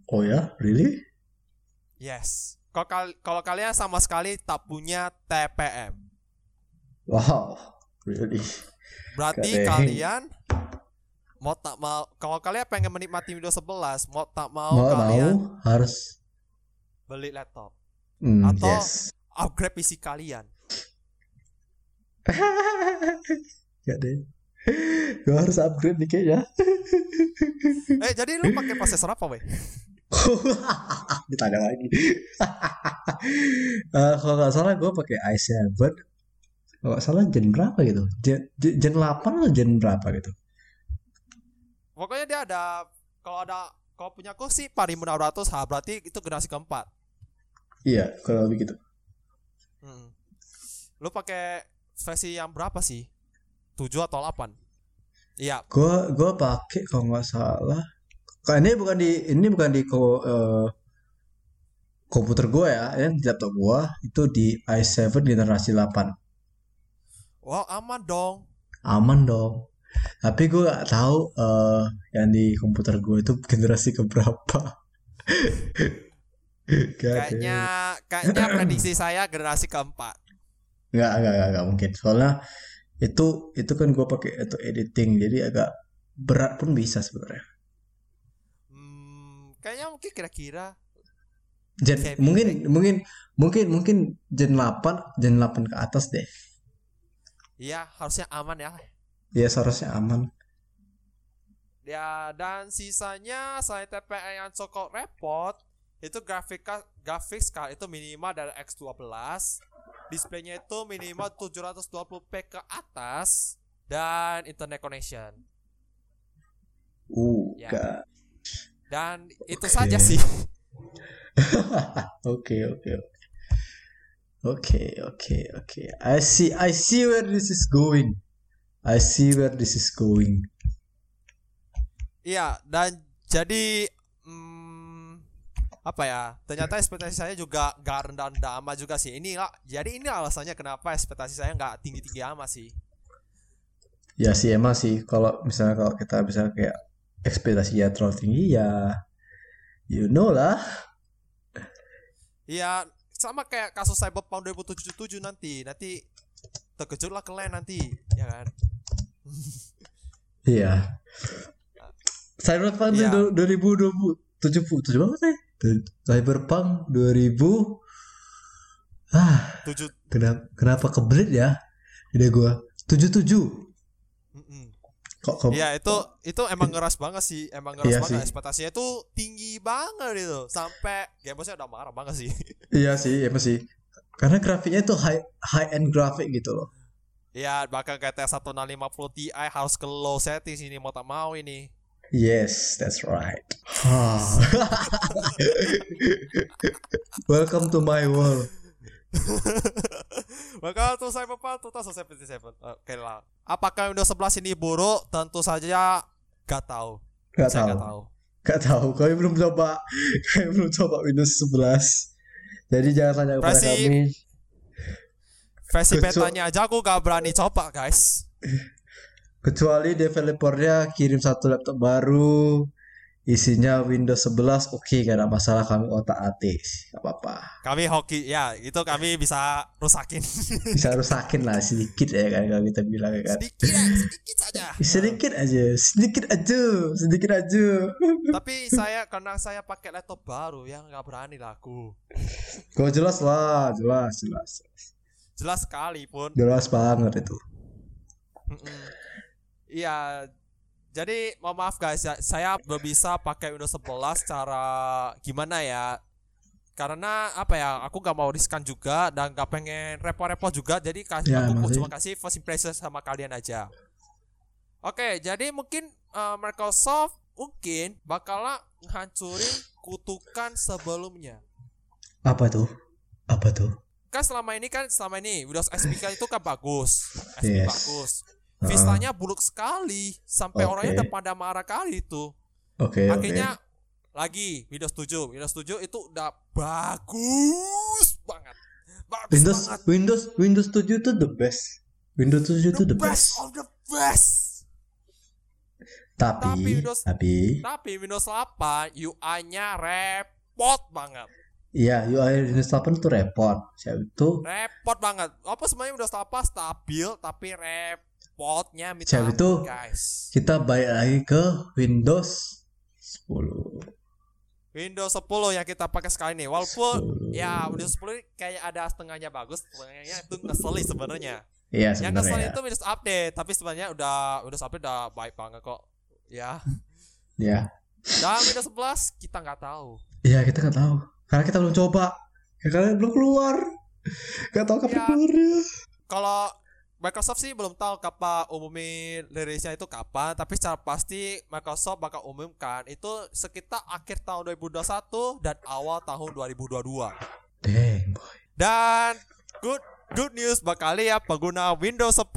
Oh ya? Really? Yes. Kalau kal- kalau kalian sama sekali tak punya TPM, Wow, really? berarti kalian mau tak mau kalau kalian pengen menikmati Windows 11, mau tak mau, Mau kalian mau harus. beli laptop, Hmm, Atau- yes. upgrade PC kalian. Gak deh. Gue harus upgrade nih kayaknya. Eh, jadi lu pakai prosesor apa, weh? Ditanya lagi. Eh, kalau nggak salah gue pakai i7. Kalau nggak salah gen berapa gitu? Gen, gen 8 atau gen berapa gitu? Pokoknya dia ada kalau ada kalau punya aku sih 4600 H berarti itu generasi keempat. Iya, kalau lebih gitu. Hmm. Lu pakai versi yang berapa sih? 7 atau 8? Iya, Gue gue pakai kalau nggak salah. Ini bukan di ini bukan di ko, eh, komputer gue ya, yang di laptop gue itu di i7 generasi 8. Wow aman dong. Aman dong. Tapi gue nggak tahu eh, yang di komputer gue itu generasi keberapa. Gak Kayaknya kayaknya prediksi saya generasi keempat. Nggak, nggak, nggak, nggak mungkin. Soalnya itu itu kan gue pakai itu editing, jadi agak berat pun bisa sebenarnya. Hmm, kayaknya mungkin kira-kira Gen, mungkin mungkin mungkin mungkin Gen 8, Gen 8 ke atas deh. Ya harusnya aman ya. Ya seharusnya aman. Ya dan sisanya selain TPM yang cukup repot itu grafika grafik card itu minimal dari X12 displaynya itu minimal 720p ke atas dan internet connection Uh, Ya. gak. dan itu Oke. saja sih Oke, oke, oke. Oke, oke, oke. I see I see where this is going. I see where this is going. iya dan jadi hmm, apa ya ternyata ekspektasi saya juga gak rendah-rendah amat juga sih ini lah jadi ini alasannya kenapa ekspektasi saya nggak tinggi-tinggi amat sih Ya sih emang sih kalau misalnya kalau kita bisa kayak ekspektasinya terlalu tinggi ya you know lah. Iya, sama kayak kasus Cyberpunk 2077 nanti. Nanti terkejut lah kalian nanti, ya kan? Iya. Cyberpunk itu 2077 berapa sih? Cyberpunk 2000 Ah, 7 kenapa kenapa kebelit ya? Ide gua 77. Mm-mm. Kok kok Iya, itu itu emang ngeras banget sih. Emang ngeras Iya banget sih. ekspektasinya itu tinggi banget itu. Sampai gamebosnya udah marah banget sih. Iya sih, emang sih. Karena grafiknya itu high high end grafik gitu loh. Iya, bahkan GT 1650 Ti harus ke low setting sini mau tak mau ini. Yes, that's right. Welcome to my world. Maka tuh Cyberpunk 2077. Oke lah. Apakah Windows 11 ini buruk? Tentu saja gak tahu. Gak Saya tahu. gak tahu. Gak tahu. Kami belum coba. Kami belum coba Windows 11. Jadi jangan tanya kepada Versi- kami. Versi betanya aja aku gak berani coba, guys. Kecuali developernya kirim satu laptop baru. Isinya Windows 11. Oke, gak ada masalah. Kami otak atis. Gak apa-apa. Kami hoki ya, itu kami bisa rusakin Bisa rusakin lah sedikit ya kan. Kalau kita bilang ya kan. sedikit, ya, sedikit saja. Sedikit aja. Sedikit aja. Sedikit aja. Tapi saya karena saya pakai laptop baru yang nggak berani lah aku. Kau jelas lah. Jelas, jelas. Jelas sekali pun. Jelas banget itu. Iya. Jadi mohon maaf guys, ya, saya belum bisa pakai Windows 11 cara gimana ya? Karena apa ya? Aku gak mau riskan juga dan gak pengen repot-repot juga. Jadi kasih Ya, aku emang sih. cuma kasih first impression sama kalian aja. Oke, jadi mungkin uh, Microsoft mungkin bakalan ngancurin kutukan sebelumnya. Apa tuh? Apa tuh? Kan selama ini kan selama ini Windows XP kan itu kan bagus, XP Yes. bagus. Vistanya buruk sekali sampai Oke. orangnya udah pada marah kali itu. Oke, oke. Akhirnya lagi Windows 7, Windows 7 itu udah bagus banget. Bagus Windows banget. Windows Windows 7 itu the best. Windows 7 itu the best. of the best. Tapi Tapi Windows- tapi Tapi Windows 8 UI-nya repot banget. Iya, UI Windows 8 itu repot. Siapa itu? repot banget apa sebenarnya udah apa stabil tapi repotnya minta Siapa ampun, itu? guys Kita balik lagi ke Windows 10. Windows 10 yang kita pakai sekarang ini walaupun 10. ya Windows 10 ini kayak ada setengahnya bagus setengahnya itu ngeselin sebenarnya Iya yang ngeselin sebenarnya. itu Windows Update tapi sebenarnya udah Windows Update udah baik banget kok ya Ya. dan Windows 11 kita nggak tahu Iya, kita nggak tahu. Karena kita belum coba. Ya, karena belum keluar. Gak tahu kapan Ya. keluarnya. kalau Microsoft sih belum tahu kapan umumin rilisnya itu kapan tapi secara pasti Microsoft bakal umumkan itu sekitar akhir tahun 2021 dan awal tahun 2022 Dang, boy. dan good good news buat kalian pengguna Windows 10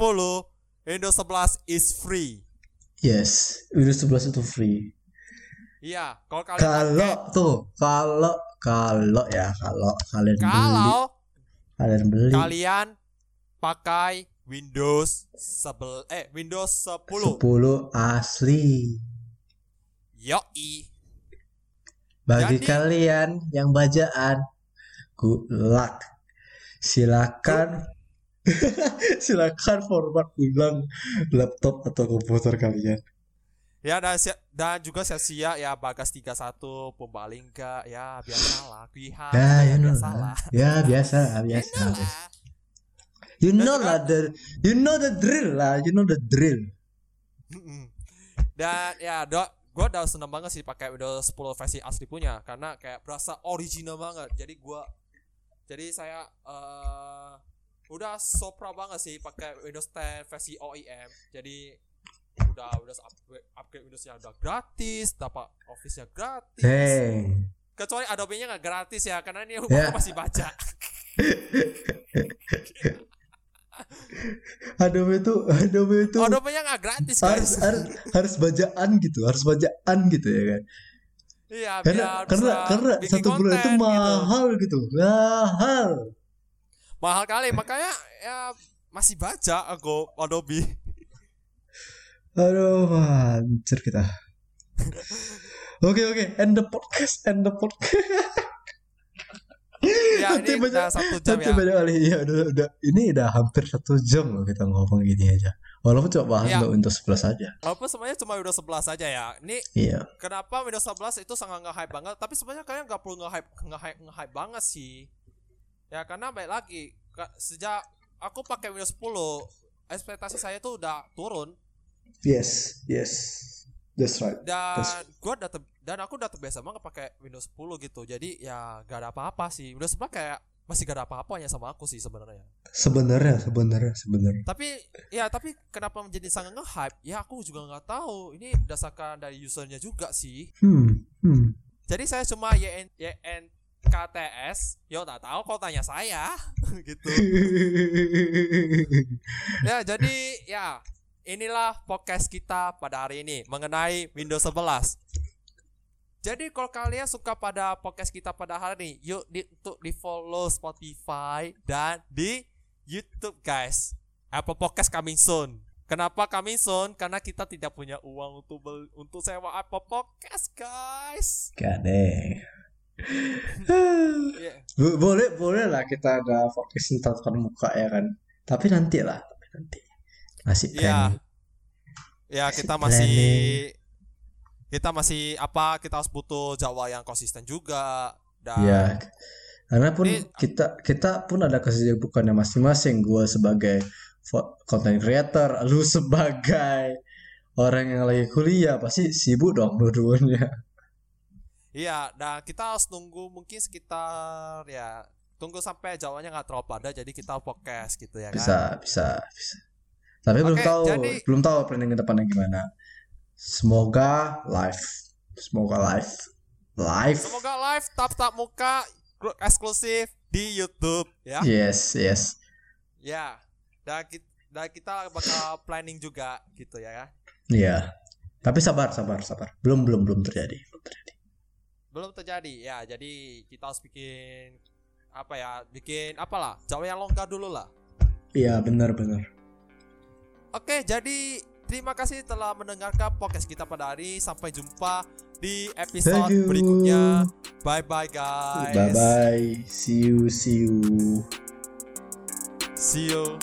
Windows 11 is free. Yes, Windows 11 itu free. iya kalau kalian Kalau tuh, kalau kalau ya, kalau kalian pakai- beli, kalau kalian beli. kalian pakai Windows 11 eh Windows 10 10 asli. yoi Bagi Jadi- kalian yang bajaan, good luck. Silakan silakan format ulang laptop atau komputer kalian. Ya dan dan juga sia-sia ya Bagas 31 Pembalingga ya biasalah Kuiha Ya, ya, you know biasalah. lah. Ya, biasa, biasa. Biasalah. You know lah the you know the drill lah, you know the drill. Dan ya dok gue udah seneng banget sih pakai Windows 10 versi asli punya karena kayak berasa original banget. Jadi gua jadi saya eh udah sopra banget sih pakai Windows 10 versi OEM. Jadi udah udah upgrade, upgrade Windowsnya udah gratis, dapat Office-nya gratis. Dang. Kecuali Adobe-nya nggak gratis ya karena ini Ya. aku masih baca. Adobe itu Adobe itu Adobe-nya nggak gratis harus guys. harus harus bajaan gitu, harus bajaan gitu ya kan. Iya, Karena biar karena karena satu bulan itu gitu. mahal gitu. Mahal. mahal kali makanya ya masih baca aku Adobe Aduh, hancur kita. Oke oke, end the podcast, end the podcast. ya Nanti ini banyak- udah satu jam Nanti ya banyak kali ya udah udah ini udah hampir satu jam loh kita ngomong gini aja. Walaupun cuma bahas Ya. untuk Windows 11 aja. walaupun sebenarnya cuma Windows 11 saja ya ini Iya. kenapa Windows 11 itu sangat nge-hype banget tapi sebenarnya kalian nggak perlu nge-hype nge-hype nge-hype banget sih ya karena baik lagi sejak aku pakai Windows 10 ekspektasi saya tuh udah turun Yes, yes. That's right. dan Terus- gua udah ter- dan aku udah terbiasa banget pakai Windows 10 gitu. Jadi ya gak ada apa-apa sih. Windows 11 kayak masih gak ada apa-apanya sama aku sih sebenarnya. Sebenarnya, sebenarnya, sebenarnya. tapi ya tapi kenapa menjadi sangat nge-hype? Ya aku juga nggak tahu. Ini berdasarkan dari usernya juga sih. Hmm, hmm. jadi saya cuma YN YNKTS yo tak tahu kau tanya saya. Gitu. Ya jadi ya inilah podcast kita pada hari ini mengenai Windows 11 jadi kalau kalian suka pada podcast kita pada hari ini yuk di, untuk di follow Spotify dan di YouTube guys Apple Podcast coming soon Kenapa coming soon? Karena kita tidak punya uang untuk bel- untuk sewa Apple Podcast guys Gade. Iya. Bo- boleh, boleh lah kita ada podcast tatap muka ya kan. Tapi nanti lah, tapi nanti. Masih Iya. planning. Ya kita Planning. masih kita masih apa kita harus butuh jadwal yang konsisten juga dan Ya, karena pun Ini- kita kita pun ada kesibukannya masing-masing. Gua sebagai content creator, lu sebagai orang yang lagi kuliah pasti sibuk dong dua-duanya. iya dan kita harus tunggu mungkin sekitar ya tunggu sampai jadwalnya nggak terlalu padat jadi kita podcast gitu ya kan. Bisa, bisa, bisa. Tapi belum tahu, jadi- belum tahu planning ke depannya gimana. Semoga live, semoga live, live. Semoga live tap-tap muka gru- eksklusif di YouTube ya. Yes, yes. Ya. Dan kita, dan kita bakal planning juga gitu ya. ya. Iya. Tapi sabar, sabar, sabar. Belum, belum, belum terjadi. Belum terjadi. Belum terjadi ya. Jadi kita harus bikin apa ya? Bikin apalah? Jadwal yang longgar dulu lah. Iya, benar, benar. Oke, jadi terima kasih telah mendengarkan podcast kita pada hari. Sampai jumpa di episode berikutnya. Bye bye guys. Bye bye. See you. See you. See you.